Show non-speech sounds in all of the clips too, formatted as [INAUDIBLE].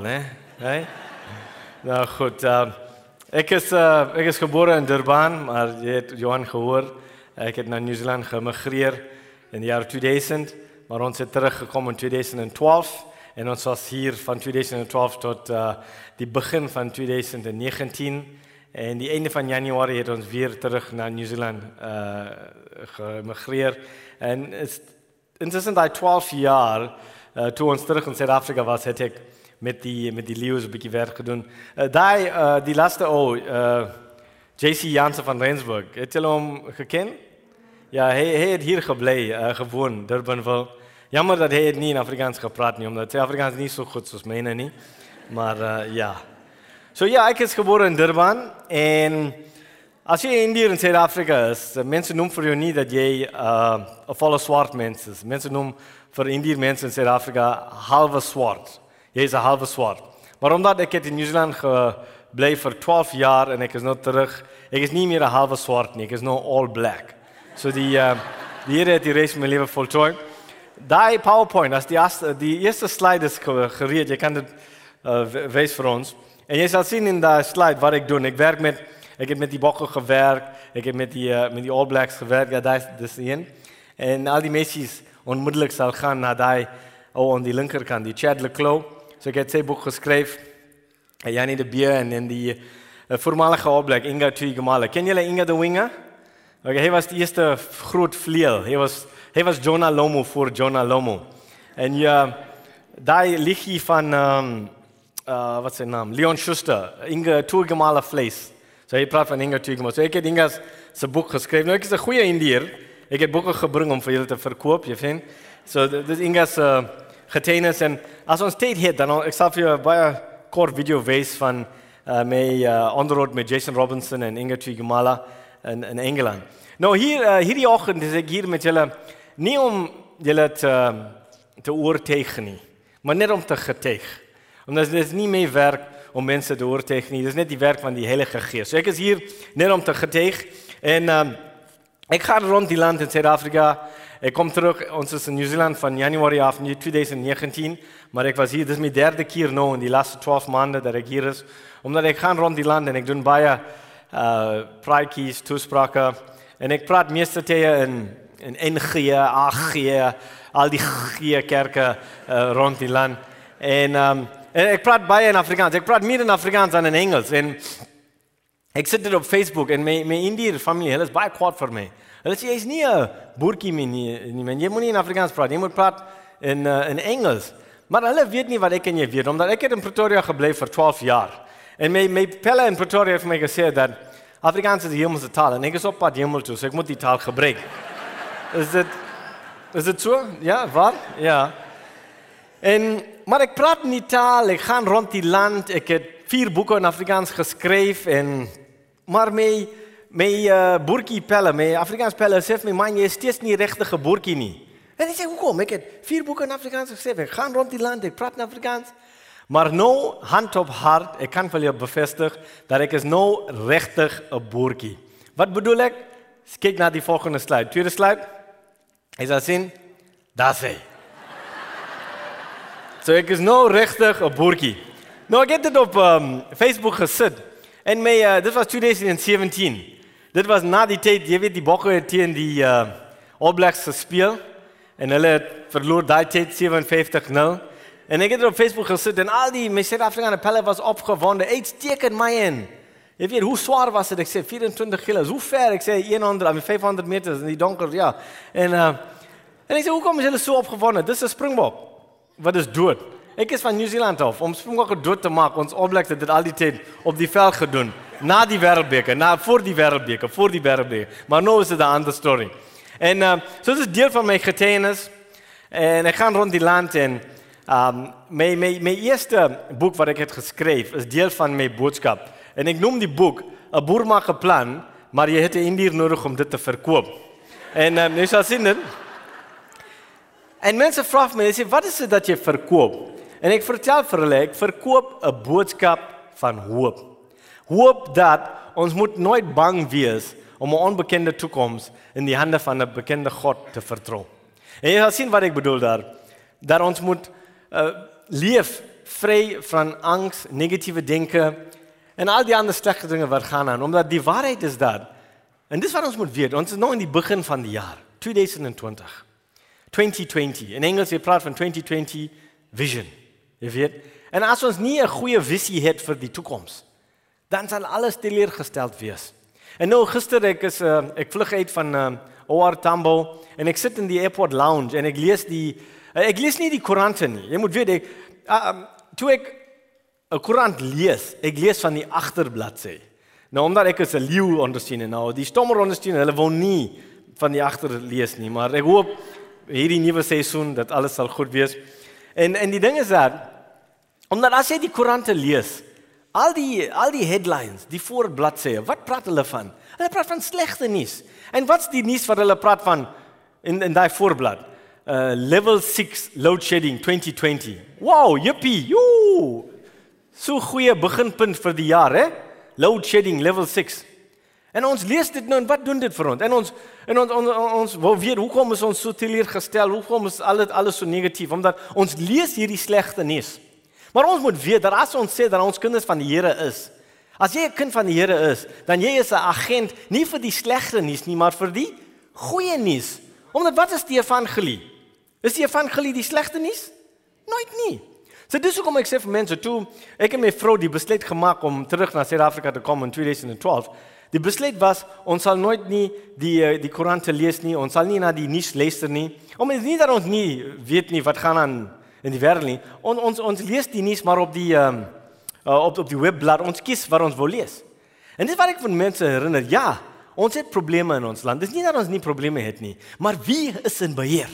né? Hey? Nou goed, uh, ek is uh, ek is gebore in Durban, maar jy het Johan gehoor, ek het na Nieu-Seeland gemigreer in die jaar 2000, maar ons het teruggekom in 2012 en ons was hier van 2012 tot uh, die begin van 2019 en die einde van Januarie het ons weer terug na Nieu-Seeland uh, gemigreer en is intussen daai 12 jaar uh, toe ons terug in Suid-Afrika was, het ek met die met die leeu's 'n bietjie werk gedoen. Uh, daai uh, die laaste o oh, uh, JC Jansen van Rensburg. Het jy hom geken? Ja, hy hy het hier gebly, uh, gewoon Durbanville. Jammer dat hy nie in Afrikaans gepraat nie omdat sy Afrikaans nie so goed soos myne nie. Maar uh, ja. So ja, ek is gebore in Durban en as jy in hier in Suid-Afrika is, mense noem vir jou nie dat jy 'n uh, volle swart mens is. Mense noem vir indier mense in Suid-Afrika halwe swart. Jy is 'n halwe swart. Maar omdat ek het in Nieu-Seeland gebly vir 12 jaar en ek is nou terug, ek is nie meer 'n halwe swart nie, ek is nou all black. So die uh, die Here het die res van my lewe voltooi. Daai PowerPoint, as die eerste die eerste slide is gereed, jy kan dit uh, wys vir ons. En jy sal sien in daai slide wat ek doen. Ek werk met ek het met die bokke gewerk, ek het met die uh, met die All Blacks gewerk, ja, daai dis een. En al die messies onmiddellik sal gaan na daai ou aan die linkerkant, die Chad Leclerc. So ek het sy boek geskryf. Janie de Beer en en die uh, voormalige All-Black Inga Tuigamala. Ken julle Inga the Winger? Okay, hy was die eerste groot vleuel. Hy was hy was Jonah Lomo voor Jonah Lomo. En ja, daai liggie van um, uh wat naam? Leon Schuster, Inga Tuigamala Vlees. So hy praat van Inga Tuigamala. So ek het Inga se boek geskryf. Nou ek is 'n goeie indier. Ek het boeke gebring om vir julle te verkoop, jy sien. So dis Inga getuienis en as ons tyd het dan ek sal vir jou 'n baie kort video wys van uh, my uh, onderhoud met Jason Robinson en Inga Twigamala in in Engeland. Nou hier uh, hierdie oggend is ek hier met julle nie om julle te te oortuig nie, maar net om te getuig. Omdat dit is nie my werk om mense te oortuig nie, dis net die werk van die Heilige Gees. So ek is hier net om te getuig en um, ek gaan rond die land in Suid-Afrika Ek kom terug, ons is in Nieu-Seeland van Januarie af in 2019, maar ek was hier, dis my derde keer nou in die laaste 12 maande dat ek hier is, omdat ek gaan rond die land en ek doen baie uh praatjies, toesprake en ek praat meeste tye in in NG, AG, al die G kerke uh, rond die land. En um en ek praat baie in Afrikaans. Ek praat meer in Afrikaans dan in Engels en ek sit dit op Facebook en my my Indiër familie, is baie kwaad vir my. Hulle sê jy's nie 'n boertjie meer nie, nie man. Jy moenie in Afrikaans praat, jy moet praat in uh, in Engels. Maar hulle weet nie wat ek en jy weet omdat ek het in Pretoria gebly vir 12 jaar. En my my pelle in Pretoria het my gesê dat Afrikaans is die hemelse taal en ek is op pad hemel toe, so ek moet die taal gebruik. [LAUGHS] is dit is dit so? Ja, wat? Ja. En maar ek praat nie taal, ek gaan rond die land, ek het vier boeke in Afrikaans geskryf en maar my my uh, boertjie pelle, my Afrikaans pelle sê vir my man jy is steeds nie regtig 'n boertjie nie. En ek sê hoekom? Ek het vier boeke in Afrikaans geskryf. Ek gaan rond die land, ek praat in Afrikaans. Maar nou hand op hart, ek kan vir jou bevestig dat ek is nou regtig 'n boertjie. Wat bedoel ek? Kyk na die volgende slide. Tweede slide. Is dit sien? Daar sê. So ek is nou regtig 'n boertjie. Nou ek het dit op um, Facebook gesit. En my uh, dit was 2017. Dit was na die tyd, jy weet die Bokke het teen die uh All Blacks gespeel en hulle het verloor daai tyd 57-0. En ek het op Facebook gesit en al die my Suid-Afrikaanse pelle was opgewonde. Eet teken my in. Jy weet hoe swaar was dit? Ek sê 24 kg. Hoe ver? Ek sê 100, I mean 500 meters in die donker, ja. En uh en ek sê hoekom is hulle so opgewonde? Dis 'n springbok. Wat is dood? Ek is van Nieu-Seeland af om springbokke dood te maak. Ons All Blacks het dit al die tyd op die veld gedoen na die wêreldbeker, na voor die wêreldbeker, voor die wêreldbeker. Maar nou is dit 'n ander storie. En uh, so dis deel van my getuienis en ek gaan rond die land en um my my my eerste boek wat ek het geskryf is deel van my boodskap. En ek noem die boek 'n boer maak 'n plan, maar jy het 'n indier nodig om dit te verkoop. En um, jy sal sien dit. En mense vra my, hulle sê wat is dit dat jy verkoop? En ek vertel vir hulle ek verkoop 'n boodskap van hoop hoop dat ons moet nooit bang wees om 'n onbekende toekoms in die hande van 'n bekende God te vertrou. En jy sal sien wat ek bedoel daar dat ons moet uh, leef vry van angs, negatiewe denke en al die ander slegte dinge wat gaan aan omdat die waarheid is dat en dis wat ons moet weet. Ons is nog in die begin van die jaar 2020. 2020. In Engels jy praat van 2020 vision. Jy weet. En as ons nie 'n goeie visie het vir die toekoms, dan sal alles teleurgesteld wees. En nou gister ek is uh, ek vlug uit van uh, OR Tambo en ek sit in die airport lounge en ek lees die uh, ek lees nie die koerante nie. Jy moet weet ek uh, um, toe ek 'n koerant lees, ek lees van die agterbladsy. Nou omdat ek is 'n leeu ondersteun en nou die stommer ondersteun, hulle wil nie van die agter lees nie, maar ek hoop hierdie nuwe seisoen dat alles sal goed wees. En en die ding is dat omdat as jy die koerante lees, al die al die headlines, die voorbladsye, wat praat hulle van? Hulle praat van slegte nuus. En wat's die nuus wat hulle praat van in in daai voorblad? Uh level 6 load shedding 2020. Wow, yippie. Yoo. So goeie beginpunt vir die jaar, hè? Load shedding level 6. En ons lees dit nou en wat doen dit vir ons? En ons en ons ons, ons wil weet hoekom is ons so teleurgestel? Hoekom is alles alles so negatief? Omdat ons lees hierdie slegte nuus. Maar ons moet weet dat as ons sê dat ons kinders van die Here is, as jy 'n kind van die Here is, dan jy is 'n agent nie vir die slegte nuus nie, maar vir die goeie nuus. Omdat wat is die evangelie? Is die evangelie die slegte nuus? Nooit nie. So dis hoekom ek sê vir mense toe ek en my vrou die besluit gemaak om terug na Suid-Afrika te kom in 2012. Die besluit was ons sal nooit nie die eh, die koerante lees nie, ons sal nie na die nuus luister nie. Omdat nie dat ons nie weet nie wat gaan aan in die wêreld nie. On, ons ons lees die nuus maar op die um, uh, op op die webblad. Ons kies wat ons wil lees. En dis wat ek van mense herinner. Ja, ons het probleme in ons land. Dis nie dat ons nie probleme het nie, maar wie is in beheer?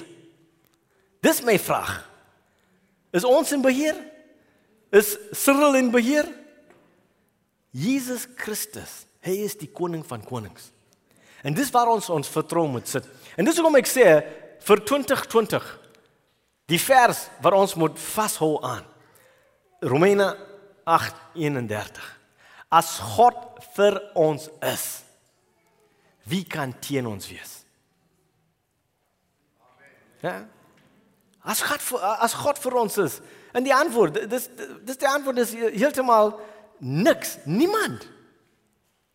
Dis my vraag. Is ons in beheer? Is Cyril in beheer? Jesus Christus, hy is die koning van konings. En dis waar ons ons vertroue moet sit. En dis hoekom ek sê vir 2020 Die vers wat ons moet vashou aan. Romeine 8:31. As God vir ons is, wie kan teen ons wees? Ja. As God vir, as God vir ons is, en die antwoord, dis dis die antwoord is heeltemal niks, niemand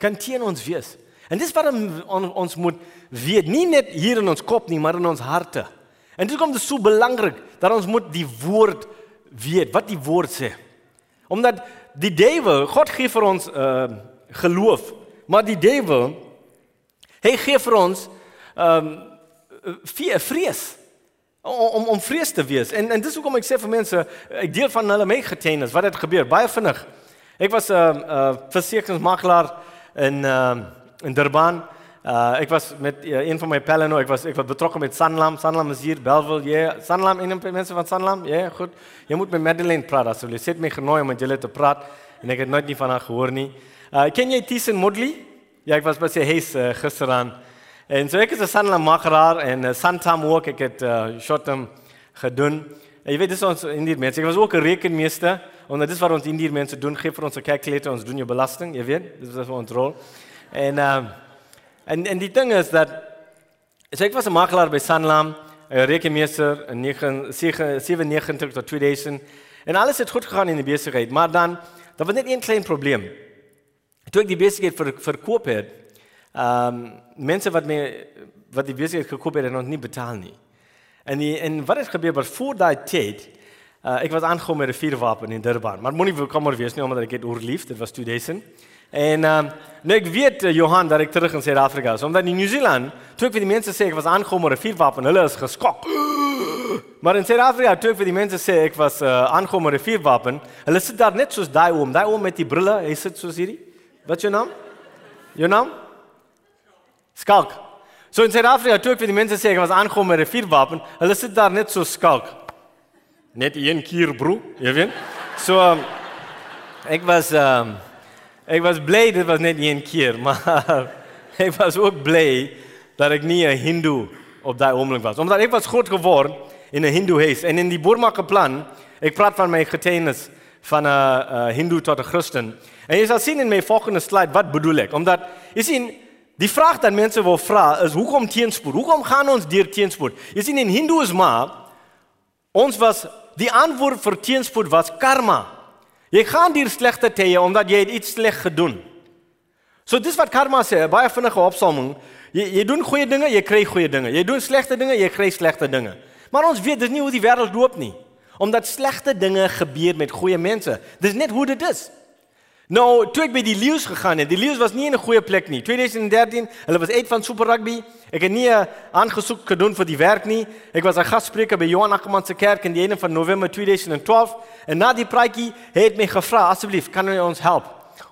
kan teen ons wees. En dis wat ons moet weet, nie net hier in ons kop nie, maar in ons harte. En dit kom dit so belangrik dat ons moet die woord weet, wat die woord sê. Omdat die duiwel, God gee vir ons uh geloof, maar die duiwel hy gee vir ons um uh, vrees om om vrees te wees. En en dis hoekom ek sê vir mense, ek deel van hulle my getuienis wat het gebeur baie vinnig. Ek was 'n uh, uh, versekeringsmakelaar in uh, in Durban Uh ek was met uh, een van my pelle nou, ek was ek was betrokke met Sanlam. Sanlam is hier Belwel. Ja, yeah. Sanlam en mense van Sanlam. Ja, yeah, goed. Jy moet met Madeleine praat asseblief. Sy het my genooi om met julle te praat en ek het nooit nie van haar gehoor nie. Uh ken jy Tisen Modley? Ja, ek was by sy huis uh, gisteraan. En so ek is 'n Sanlam makelaar en uh, Santam ook ek het uh, shortem gedoen. En jy weet dis ons in die mense. Ek was ook 'n rekenmeester. En dit is wat ons in die mense doen. Gee vir ons 'n calculator, ons doen jou belasting, jy weet. Dis wat ons rol. En ehm uh, En en die ding is dat ek was 'n makelaar by Sanlam, 'n rekenmeester in 97 tot 2000 en alles het goed gegaan in die besigheid, maar dan daar was net een klein probleem. Toe ek die besigheid ver, verkoop het, ehm um, mense wat my wat die besigheid gekoop het, het nog nie betaal nie. En die, en wat het gebeur was voor daai tyd Uh, ek was aangekom met 'n vuurwapen in Durban, maar moenie bekommer wees nie omdat ek het oorleef, dit was 2000. En ehm um, nou ek weet uh, Johan dat ek terug in Suid-Afrika is, omdat in Nieu-Seeland toe ek vir die mense sê ek was aangekom met 'n vuurwapen, hulle is geskok. [GASPS] Maar in Suid-Afrika toe ek vir die mense sê ek was uh, aangekom met 'n vuurwapen, hulle sit daar net soos daai oom, daai oom met die brille, hy sit soos hierdie. Wat jou naam? Jou naam? Skalk. So in Suid-Afrika toe ek vir die mense sê ek was aangekom met 'n vuurwapen, hulle sit daar net so skalk. Net een keer bro, jy weet. So um, ek was ehm um, Ek was bly dit was net een keer, maar [LAUGHS] ek was ook bly dat ek nie 'n Hindu op daai oomblik was. Omdat ek was groot geword in 'n Hindu huis en in die Boermaker plan, ek praat van my getuienis van 'n Hindu tot 'n Christen. En jy sal sien in my volgende slide wat bedoel ek? Omdat jy sien die vraag wat mense wil vra is hoekom teenspoed? Hoekom gaan ons deur teenspoed? Jy sien in Hinduïsme ons was die antwoord vir teenspoed was karma. Jy gaan deur slegte tye omdat jy iets sleg gedoen. So dis wat karma sê, baie vinnige opsomming. Jy jy doen goeie dinge, jy kry goeie dinge. Jy doen slegte dinge, jy kry slegte dinge. Maar ons weet dis nie hoe die wêreld loop nie. Omdat slegte dinge gebeur met goeie mense. Dis net hoe dit is. Nou, toe ek by die Lions gegaan het, die Lions was nie in 'n goeie plek nie. 2013, hulle was uit van Super Rugby. Ek het nie aangesoek gedoen vir die werk nie. Ek was 'n gasspreker by Johan Ackerman se kerk in die einde van November 2012 en na die praatjie het my gevra, asseblief, kan jy ons help?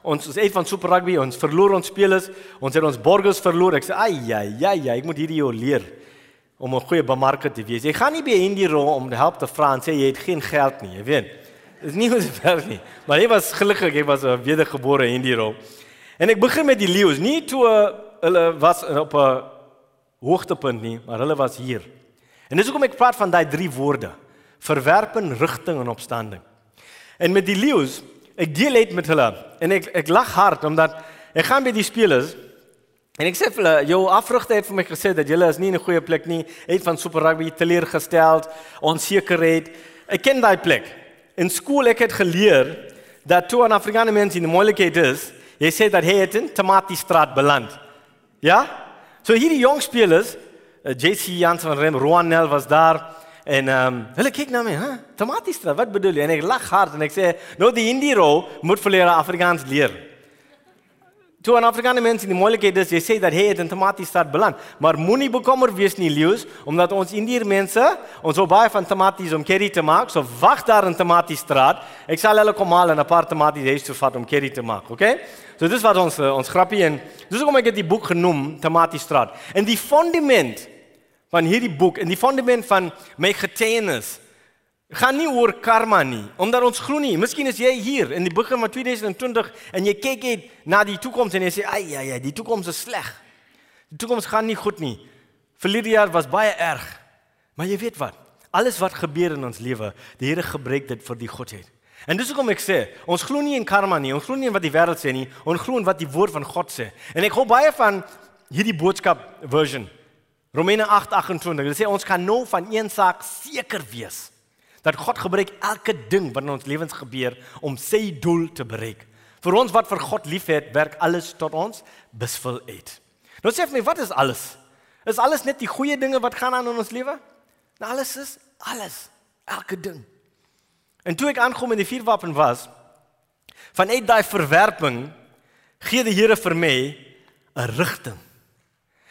Ons is uit van Super Rugby, ons verloor ons spelers, ons het ons borgers verloor. Ek sê, "Ai, ja, ja, ja, ek moet hierdie jou leer om 'n goeie bemarker te wees. Jy gaan nie by Indie rol om help te vra en sê jy het geen geld nie, jy weet." Dis nie hoe dit [LAUGHS] werk nie. Maar hy was gelukkig, hy was 'n wedergebore in die rol. En ek begin met die leeu's, nie toe hulle was op 'n hoogtepunt nie, maar hulle was hier. En dis hoekom ek praat van daai drie woorde: verwerping, rigting en opstanding. En met die leeu's, ek deel dit met hulle en ek ek lag hard omdat ek gaan by die spelers en ek sê vir hulle, jou afrigter het vir my gesê dat julle is nie in 'n goeie plek nie, het van super rugby teleurgestel, onsekerheid. Ek ken daai plek. In skool ek het geleer dat toe 'n Afrikaner mens in die moeilikheid is, jy sê dat hy het in Tomatiestraat beland. Ja? So hierdie jong spelers, eh, JC Jansen van Rem, Ronel was daar en ehm um, hulle kyk na my, hè? Tomatiestraat, wat bedoel jy? En ek lag hard en ek sê, "Nou die Indie rol moet vir hulle Afrikaans leer." Toe 'n Afrikaner mens in die moeilikheid is, jy sê dat hy het in tomatie stad beland, maar moenie bekommer wees nie, Leus, omdat ons Indiër mense, ons wil baie van tomaties om curry te maak, so wag daar in tomatie straat. Ek sal hulle kom haal en 'n paar tomaties huis toe vat om curry te maak, okay? So dis wat ons ons grappie en dis hoekom ek dit die boek genoem Tomatie straat. En die fundament van hierdie boek en die fundament van my getuienis gaan nie oor karma nie, omdat ons glo nie. Miskien is jy hier in die begin van 2020 en jy kyk net na die toekoms en jy sê, "Ag ja ja, die toekoms is sleg. Die toekoms gaan nie goed nie. Verlede jaar was baie erg." Maar jy weet wat? Alles wat gebeur in ons lewe, die Here gebruik dit vir die godheid. En dis hoekom ek sê, ons glo nie in karma nie, ons glo nie in wat die wêreld sê nie, ons glo in wat die woord van God sê. En ek hou baie van hierdie boodskap version. Romeine 8:28. Dit sê ons kan nou van een saak seker wees dat God gebruik elke ding wat in ons lewens gebeur om sy doel te bereik. Vir ons wat vir God liefhet, werk alles tot ons besvul uit. Nou sê vir my, wat is alles? Is alles net die goeie dinge wat gaan aan in ons lewe? Nou alles is alles, elke ding. En toe ek aankom in die vuurwapen was, vanuit daai verwerping gee die Here vir my 'n rigting.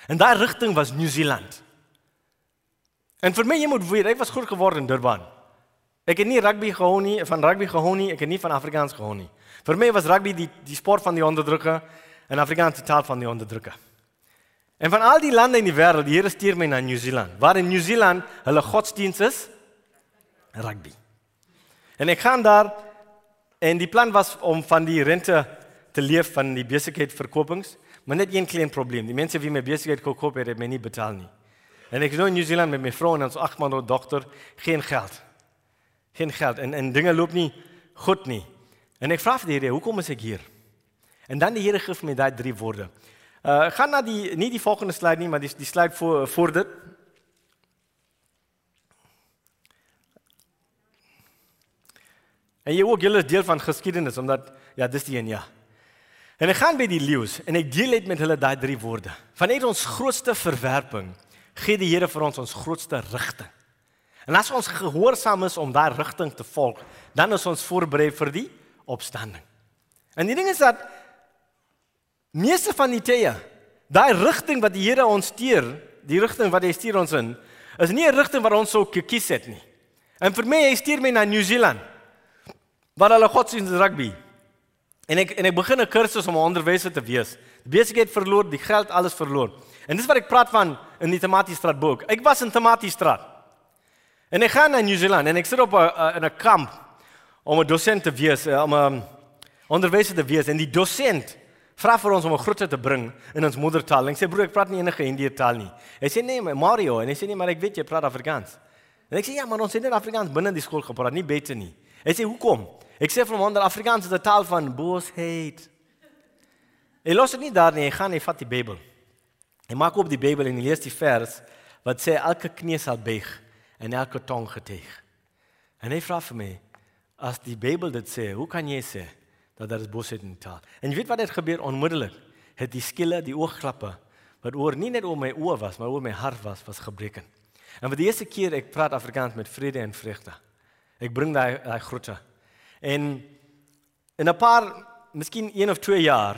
En daai rigting was New Zealand. En vir my jy moet weet, ek was groot geword in Durban. Ek het nie rugby gehou nie, van rugby gehou nie, ek het nie van Afrikaans gehou nie. Vir my was rugby die die sport van die onderdrukker en Afrikaans die taal van die onderdrukker. En van al die lande in die wêreld, die Here stuur my na New Zealand. Waar in New Zealand hulle godsdiens is rugby. En ek gaan daar en die plan was om van die rente te leef van die besigheid verkopings, maar net een klein probleem. Die mense wie my besigheid gekoop het, het my nie betaal nie. En ek is nou in New Zealand met my vrou en ons agt maande dogter, geen geld geen geld en en dinge loop nie goed nie. En ek vra vir die Here, hoekom is ek hier? En dan die Here gee vir my daai drie woorde. Uh gaan na die nie die volgende slide nie, maar die die slide voor voor dit. En jy ook julle deel van geskiedenis omdat ja, dis die een ja. En ek gaan by die leeu's en ek deel net met hulle daai drie woorde. Vanuit ons grootste verwerping gee die Here vir ons ons grootste rigting. En as ons gehoorsaam is om daai rigting te volg, dan is ons voorberei vir die opstanding. En die ding is dat meeste van die tye, daai rigting wat die Here ons stuur, die rigting wat hy stuur ons in, is nie 'n rigting wat ons sou gekies het nie. En vir my, hy stuur my na New Zealand. Waar hulle godsdienst rugby. En ek en ek begin 'n kursus om 'n onderwyser te wees. Die besigheid verloor, die geld alles verloor. En dis wat ek praat van in die Tomatiestraat boek. Ek was in Tomatiestraat. En ek gaan na New Zealand en ek sit op 'n in 'n kamp om 'n dosent te wees, eh, om 'n onderwyser te wees en die dosent vra vir ons om 'n groete te bring in ons moedertaal. En ek sê broer, ek praat nie enige Indië taal nie. Hy sê nee, Mario, en hy sê nee, maar ek weet jy praat Afrikaans. En ek sê ja, maar ons het net Afrikaans binne die skool gepraat, nie beter nie. Hy sê hoekom? Ek sê vir hom dat Afrikaans is 'n taal van boosheid. Hy los dit nie daar nie, hy gaan hy vat die Bybel. Hy maak op die Bybel en hy lees die vers wat sê elke knie sal buig en elke tong getuig. En hy vra vir my, as die Bybel dit sê, hoe kan jy sê dat daar is bosheid in die taal? En jy weet wat het gebeur onmiddellik? Het die skille, die oogklappe wat oor nie net oor my oë was, maar oor my hart was, was gebreken. En vir die eerste keer ek praat Afrikaans met vrede en vreugde. Ek bring daai daai groete. En in 'n paar, miskien 1 of 2 jaar,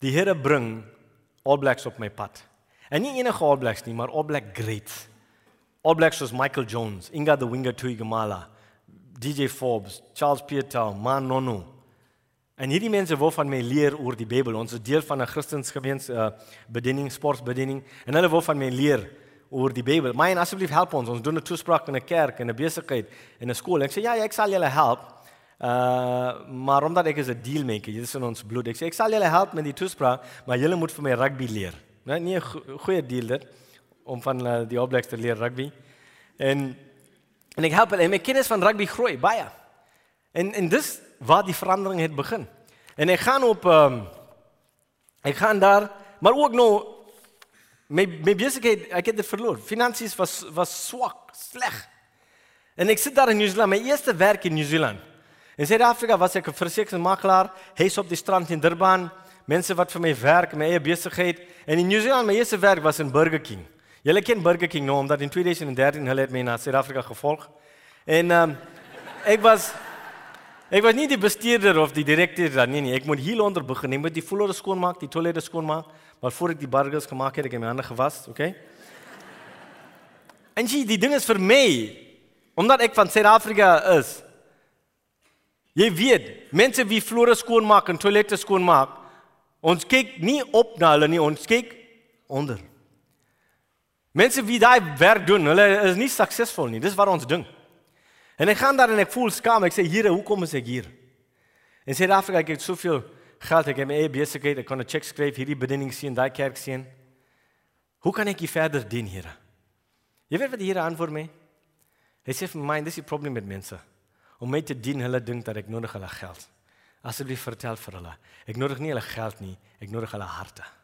die Here bring All Blacks op my pad. En nie enige All Blacks nie, maar All Black greats. All Blacks soos Michael Jones, Inga the Winger Tuigamala, DJ Forbes, Charles Pietau, Man Nono. En hierdie mense wil van my leer oor die Bybel. Ons is deel van 'n Christensgemeente uh, bediening, sportbediening en hulle wil van my leer oor die Bybel. My en asseblief help ons. Ons doen 'n toespraak in 'n kerk en 'n besigheid en 'n skool. Ek sê ja, ja, ek sal julle help. Uh maar omdat ek is 'n deal maker, dit is in ons bloed. Ek sê ek sal julle help met die toespraak, maar julle moet vir my rugby leer. Nee, nie 'n goeie deal dit om van uh, die All Blacks te leer rugby. En en ek help hulle en my kennis van rugby groei baie. En en dis waar die verandering het begin. En ek gaan op ehm um, ek gaan daar, maar ook nou my my besigheid, ek het dit verloor. Finansies was was swak, sleg. En ek sit daar in Nieu-Seeland, my eerste werk in Nieu-Seeland. In Suid-Afrika was ek 'n versekeringsmakelaar, huis op die strand in Durban, mense wat vir my werk, my eie besigheid. En in Nieu-Seeland my eerste werk was in Burger King. Julle ken Burger King nou omdat in 2013 hulle het my na Suid-Afrika gevolg. En um, ek was ek was nie die bestuurder of die direkteur dan nie, nie. Ek moet hier onder begin. Ek moet die vloere skoonmaak, die toilette skoonmaak, maar voor ek die burgers gemaak het, ek het my hande gewas, okay? En jy, die ding is vir my omdat ek van Suid-Afrika is. Jy weet, mense wie vloere skoonmaak en toilette skoonmaak, ons kyk nie op na hulle nie, ons kyk onder. Mense wie daai werk doen, hulle is nie suksesvol nie. Dis wat ons ding. En ek gaan daar en ek voel skaam. Ek sê, "Here, hoekom is ek hier?" En sê Afrika, ek het soveel geld, ek het my eie besigheid, ek kan 'n cheque skryf, hierdie bediening sien, daai kerk sien. Hoe kan ek hier verder dien, Here? Jy weet wat die Here antwoord my? Hy sê vir my, "Dis die probleem met mense. Om my te dien, hulle dink dat ek nodig hulle geld. Asseblief vertel vir hulle, ek nodig nie hulle geld nie, ek nodig hulle harte."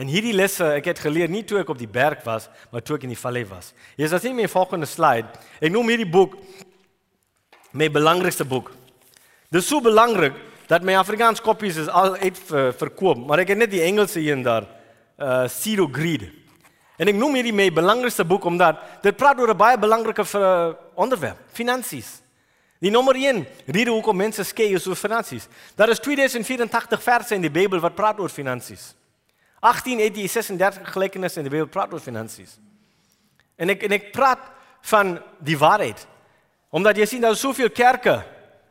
En hierdie lesse ek het geleer nie toe ek op die berg was, maar toe ek in die vallei was. Hier is asien my volgende slide. Ek noem hierdie boek my belangrikste boek. Dit is so belangrik dat my Afrikaans kopies is al uit verkoop, maar ek het net die Engelse een daar. Uh Zero Greed. En ek noem hierdie my belangrikste boek omdat dit praat oor 'n baie belangrike uh, onderwerp, finansies. Die nommer 1 rede hoekom mense skei is oor finansies. Daar is 2084 verse in die Bybel wat praat oor finansies. 18 het jy 36 gelykenisse in die Bybel praat oor finansies. En ek en praat van die waarheid. Omdat jy sien daar is soveel kerke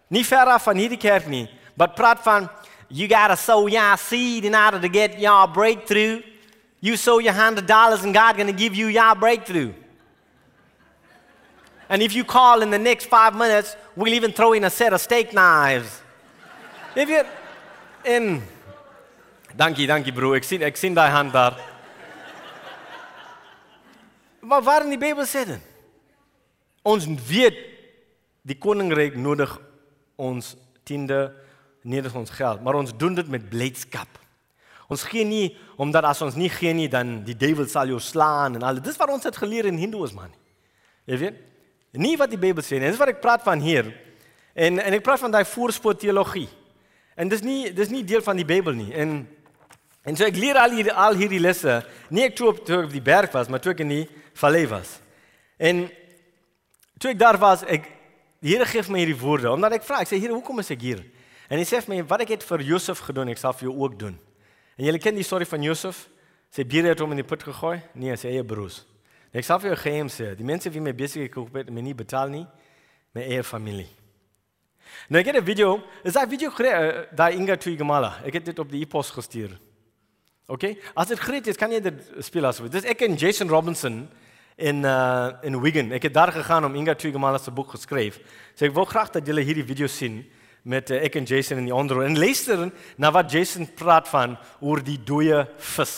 nie ver af van hierdie kerk nie, wat praat van you got to sow your seed in order to get your breakthrough. You sow your hundred dollars and God to give you your breakthrough. And if you call in the next five minutes, we'll even throw in a set of steak knives. If you in Dankie, dankie bro. Ek sien ek sien daai hand daar. Maar waar in die Bybel sê dit? Ons weet die koninkryk nodig ons tiende, nodig ons geld, maar ons doen dit met blydskap. Ons gee nie omdat as ons nie gee nie dan die duiwel sal jou slaan en al. Dis wat ons het geleer in Hindoeïsme man. Jy weet? Nie wat die Bybel sê nie. Dis wat ek praat van hier. En en ek praat van daai voorspoed teologie. En dis nie dis nie deel van die Bybel nie. En En so ek leer al hier al hierdie lesse, nie ek toe op, toe op die berg was, maar toe ek in die vallei was. En toe ek daar was, ek die Here gee vir my hierdie woorde, omdat ek vra, ek sê Here, hoekom is ek hier? En hy sê vir my, wat ek het vir Josef gedoen, ek sal vir jou ook doen. En julle ken die storie van Josef? Sy bure het hom in die put gegooi? Nee, sy eie broers. En ek sal vir jou geheim sê, die mense wie my besig gekoop het, my nie betaal nie, my eie familie. Nou ek het 'n video, is daai video gekry, uh, daai Inga Tuigamala. Ek het dit op die e-pos gestuur. Okay? As dit greet is, kan jy dit speel asseblief. Dis ek en Jason Robinson in uh in Wigan. Ek het daar gegaan om Inga Tuigamala se boek geskryf. So ek wil graag dat julle hierdie video sien met uh, ek en Jason in die onder en luister na wat Jason praat van oor die dooie vis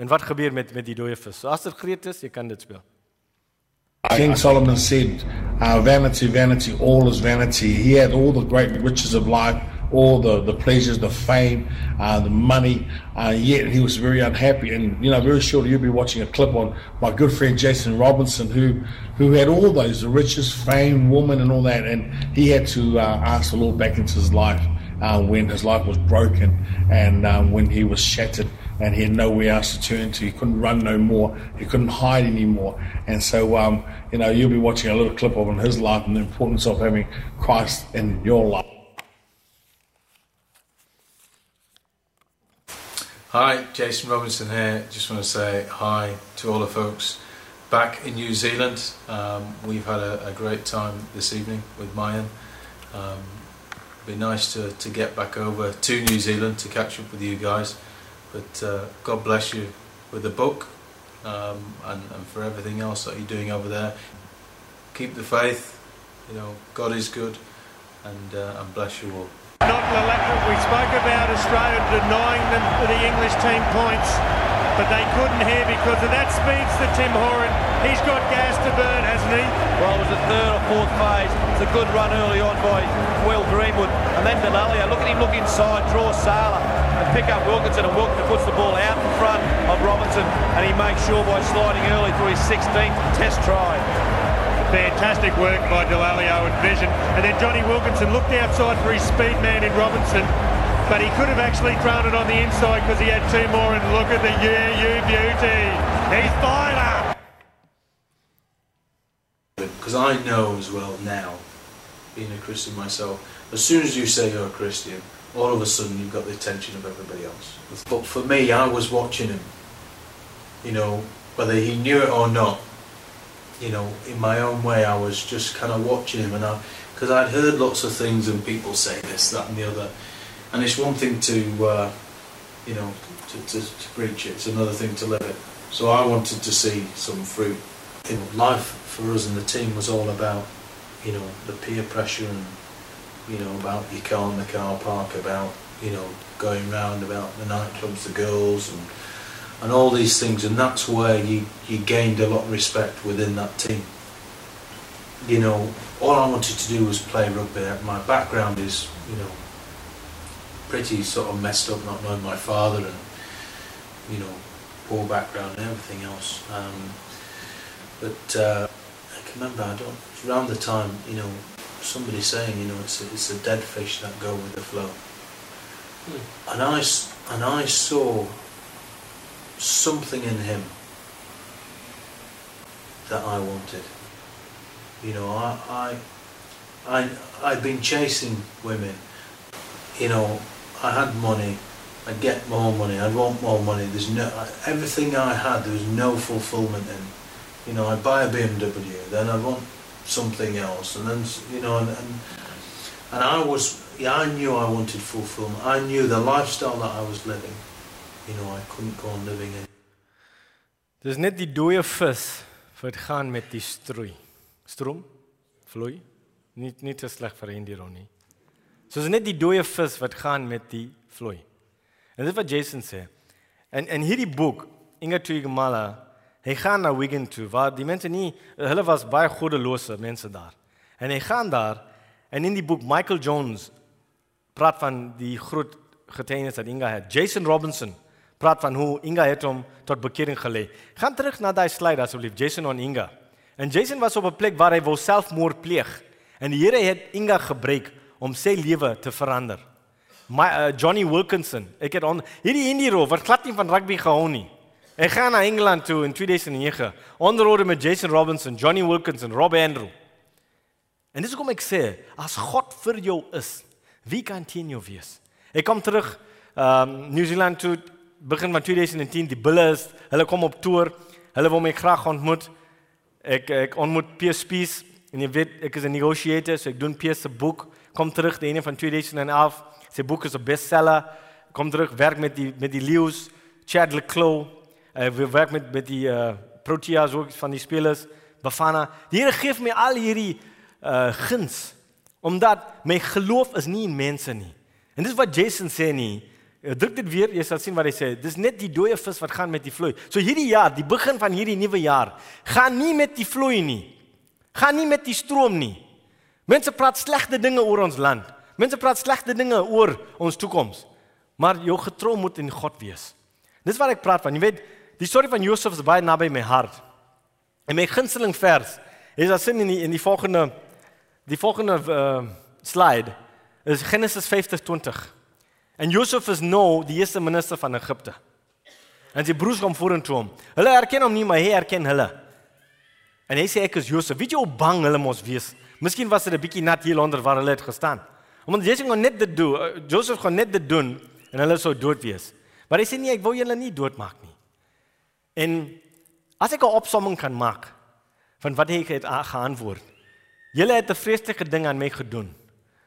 en wat gebeur met met die dooie vis. So as dit greet is, jy kan dit speel. King Solomon said, uh, Vanity, vanity, all is vanity. He had all the great riches of life, all the, the pleasures, the fame, uh, the money. Uh, yet he was very unhappy. And, you know, very shortly you'll be watching a clip on my good friend Jason Robinson, who, who had all those, the riches, fame, woman, and all that. And he had to uh, ask the Lord back into his life uh, when his life was broken and um, when he was shattered and he had nowhere else to turn to. He couldn't run no more. He couldn't hide anymore. And so, um, you know, you'll be watching a little clip of his life and the importance of having Christ in your life. Hi, Jason Robinson here. Just want to say hi to all the folks back in New Zealand. Um, we've had a, a, great time this evening with Mayan. Um, be nice to, to get back over to New Zealand to catch up with you guys. But uh, God bless you with the book um, and, and for everything else that you're doing over there. Keep the faith. You know, God is good, and uh, and bless you all. Not we spoke about Australia denying them the English team points, but they couldn't here because of that speedster Tim Horan. He's got gas to burn, hasn't he? Well, it was the third or fourth phase. It's a good run early on by Will Greenwood. And then Delalia, look at him look inside, draw Sala and pick up Wilkinson and Wilkinson puts the ball out in front of Robinson and he makes sure by sliding early through his 16th test try. Fantastic work by Delalio and Vision. And then Johnny Wilkinson looked outside for his speed man in Robinson, but he could have actually thrown it on the inside because he had two more. And look at the UU beauty. He's fired. Because I know as well now, being a Christian myself, as soon as you say you're a Christian, all of a sudden you've got the attention of everybody else. But for me, I was watching him, you know, whether he knew it or not, you know, in my own way, I was just kind of watching him, and I, because I'd heard lots of things and people say this, that, and the other, and it's one thing to, uh, you know, to, to, to preach it; it's another thing to live it. So I wanted to see some fruit. You know, life for us and the team was all about, you know, the peer pressure and, you know, about your car in the car park, about, you know, going round about the nightclubs, the girls, and and all these things, and that's where you, you gained a lot of respect within that team. You know, all I wanted to do was play rugby. My background is, you know, pretty sort of messed up, not knowing my father and, you know, poor background and everything else. Um, but uh, I can remember, I don't, around the time, you know, somebody saying, you know, it's a, it's a dead fish that go with the flow. Hmm. And I, and I saw something in him that I wanted. You know, I, I, I, I'd been chasing women. You know, I had money. I'd get more money. I'd want more money. There's no everything I had. There was no fulfillment in. You know, I'd buy a BMW, then I'd want something else, and then you know, and and, and I was. Yeah, I knew I wanted fulfillment. I knew the lifestyle that I was living you know, I couldn't go on living in. Dis net die dooie vis wat gaan met die strooi. Stroom? Vloei? Nie nie te sleg vir Indieron nie. So dis net die dooie vis wat gaan met die vloei. En dit wat Jason sê. En en hierdie boek Inga Tuigamala, hy gaan na Wigan toe waar die mense nie hulle was baie goddelose mense daar. En hy gaan daar en in die boek Michael Jones praat van die groot getuienis wat Inga het. Jason Robinson praat van hoe Inga het hom tot bekering gelei. Gaan terug na daai slide asseblief Jason en Inga. En Jason was op 'n plek waar hy wou selfmoord pleeg. En die Here het Inga gebruik om sy lewe te verander. My uh, Johnny Wilkinson, ek het on, hierdie Indiero wat glad nie van rugby gehou nie. Hy gaan na Engeland toe in 2009 onder met Jason Robinson, Johnny Wilkinson, Rob Andrew. En dis hoekom ek sê, as God vir jou is, wie kan teen jou wees? Ek kom terug um New Zealand toe begin van 2010 die bulle is hulle kom op toer hulle wil my graag ontmoet. Ek ek ontmoet PSP's en jy weet ek is 'n negotiator so ek doen PS se boek. Kom terug die ene van 2011 sy boek is 'n bestseller. Kom terug werk met die met die leeu's Chad Leclos uh, we werk met met die uh, Proteas ook van die spelers Bafana. Die Here gee my al hierdie uh, guns omdat my geloof is nie in mense nie. En dis wat Jason sê nie druk dit weer, jy sal sien wat hy sê. Dis net die dooie vis wat gaan met die vloei. So hierdie jaar, die begin van hierdie nuwe jaar, gaan nie met die vloei nie. Gaan nie met die stroom nie. Mense praat slegte dinge oor ons land. Mense praat slegte dinge oor ons toekoms. Maar jou getrou moet in God wees. Dis wat ek praat van. Jy weet, die storie van Josef is baie naby my hart. En my gunsteling vers is as in die in die volgende die volgende uh, slide is Genesis 50:20. En Josef is nou die eerste minister van Egipte. En sy broers kom vorentoe hom. Hulle erken hom nie, maar hy erken hulle. En hy sê ek is Josef. Weet jy hoe bang hulle mos wees? Miskien was dit 'n bietjie nat hier onder waar hulle het gestaan. Omdat jy sê net dit doen, uh, Josef gaan net dit doen en hulle sou dood wees. Maar hy sê nee, ek wil julle nie doodmaak nie. En as ek 'n opsomming kan maak van wat ek het geantwoord. Julle het 'n vreeslike ding aan my gedoen,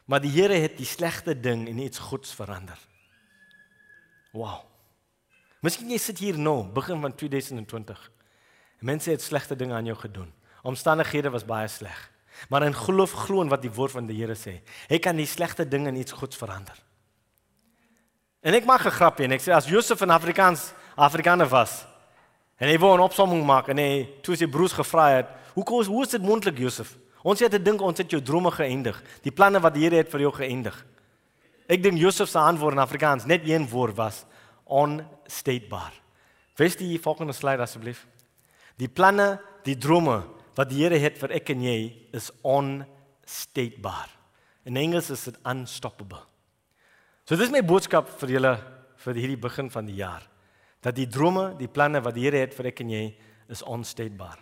maar die Here het die slegte ding in iets goeds verander. Wow. Miskien jy sit hier nou, begin van 2020. Mense het slegte dinge aan jou gedoen. Omstandighede was baie sleg. Maar in geloof glo in wat die woord van die Here sê. Hy kan die slegte dinge in iets goeds verander. En ek maak 'n grapie en ek sê as Josef in Afrikaans Afrikaner was en hy wou 'n opsomming maak en hy toe sy broers gevra het, "Hoe kom hoe is dit moontlik Josef? Ons het gedink ons het jou drome geëindig, die planne wat die Here het vir jou geëindig." Ek dink Josef se antwoord in Afrikaans net een woord was onstatebaar. Wees die volgende slide asseblief. Die planne, die drome wat die Here het vir ek en jy is onstatebaar. In Engels is dit unstoppable. So dis my boodskap vir julle vir hierdie begin van die jaar. Dat die drome, die planne wat die Here het vir ek en jy is onsteekbaar.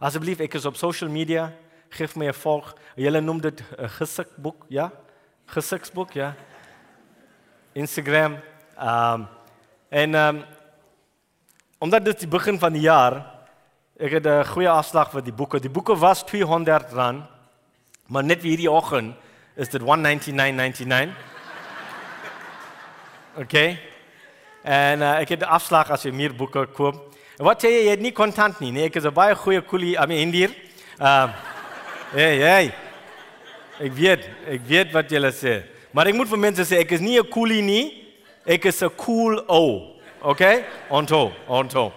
Asseblief, ek is op social media, gee my 'n volg. Julle noem dit 'n gesikboek, ja? Gesiksboek, ja. Instagram. Ehm um, en ehm um, omdat dit die begin van die jaar, ek het 'n goeie afslag vir die boeke. Die boeke was R200, maar net vir hierdie oggend is dit 199.99. [LAUGHS] Okay. En uh, ek het afslag as jy meer boeke koop. En wat sê jy, jy het nie kontant nie, nee, ek is 'n baie goeie koelie, I mean hier. Ehm uh, Hey, hey. Ek weet, ek weet wat jy sê. Maar ek moet vir mense sê ek is nie 'n coolie nie. Ek is 'n cool o. Okay? Onto, onto.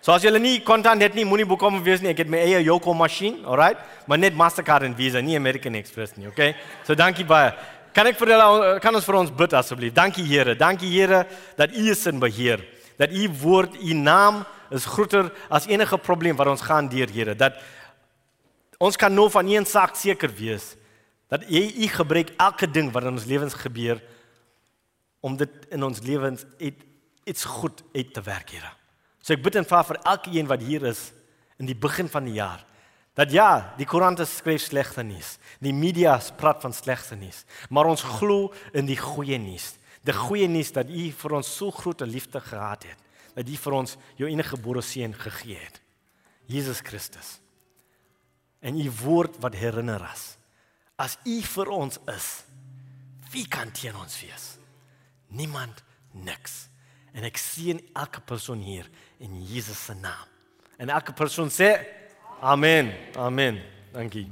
So as jy nie kontant het nie, moenie boeke om wees nie. Ek het my eie Yoko masjien, alright? Maar net Mastercard en Visa, nie American Express nie, okay? So dankie baie. Kan ek vir julle kan ons vir ons bid asseblief? Dankie Here. Dankie Here dat U is in beheer. Dat U woord, U naam is groter as enige probleem wat ons gaan deur, Here. Dat ons kan nou van een saak seker wees dat U U gebruik elke ding wat in ons lewens gebeur om dit in ons lewens iets goed uit te werk, Here. So ek bid en vra vir elkeen wat hier is in die begin van die jaar dat ja, die koerante skryf slegte nuus. Die media praat van slegte nuus, maar ons glo in die goeie nuus. Die goeie nuus dat U vir ons so groot liefde gehad het, dat U vir ons jou enige gebore seun gegee het. Jesus Christus. En U woord wat herinner as as U vir ons is, wie kan teen ons wees? Niemand niks. En ek sien elke persoon hier in Jesus se naam. En elke persoon sê Amen. Amen. Dankie.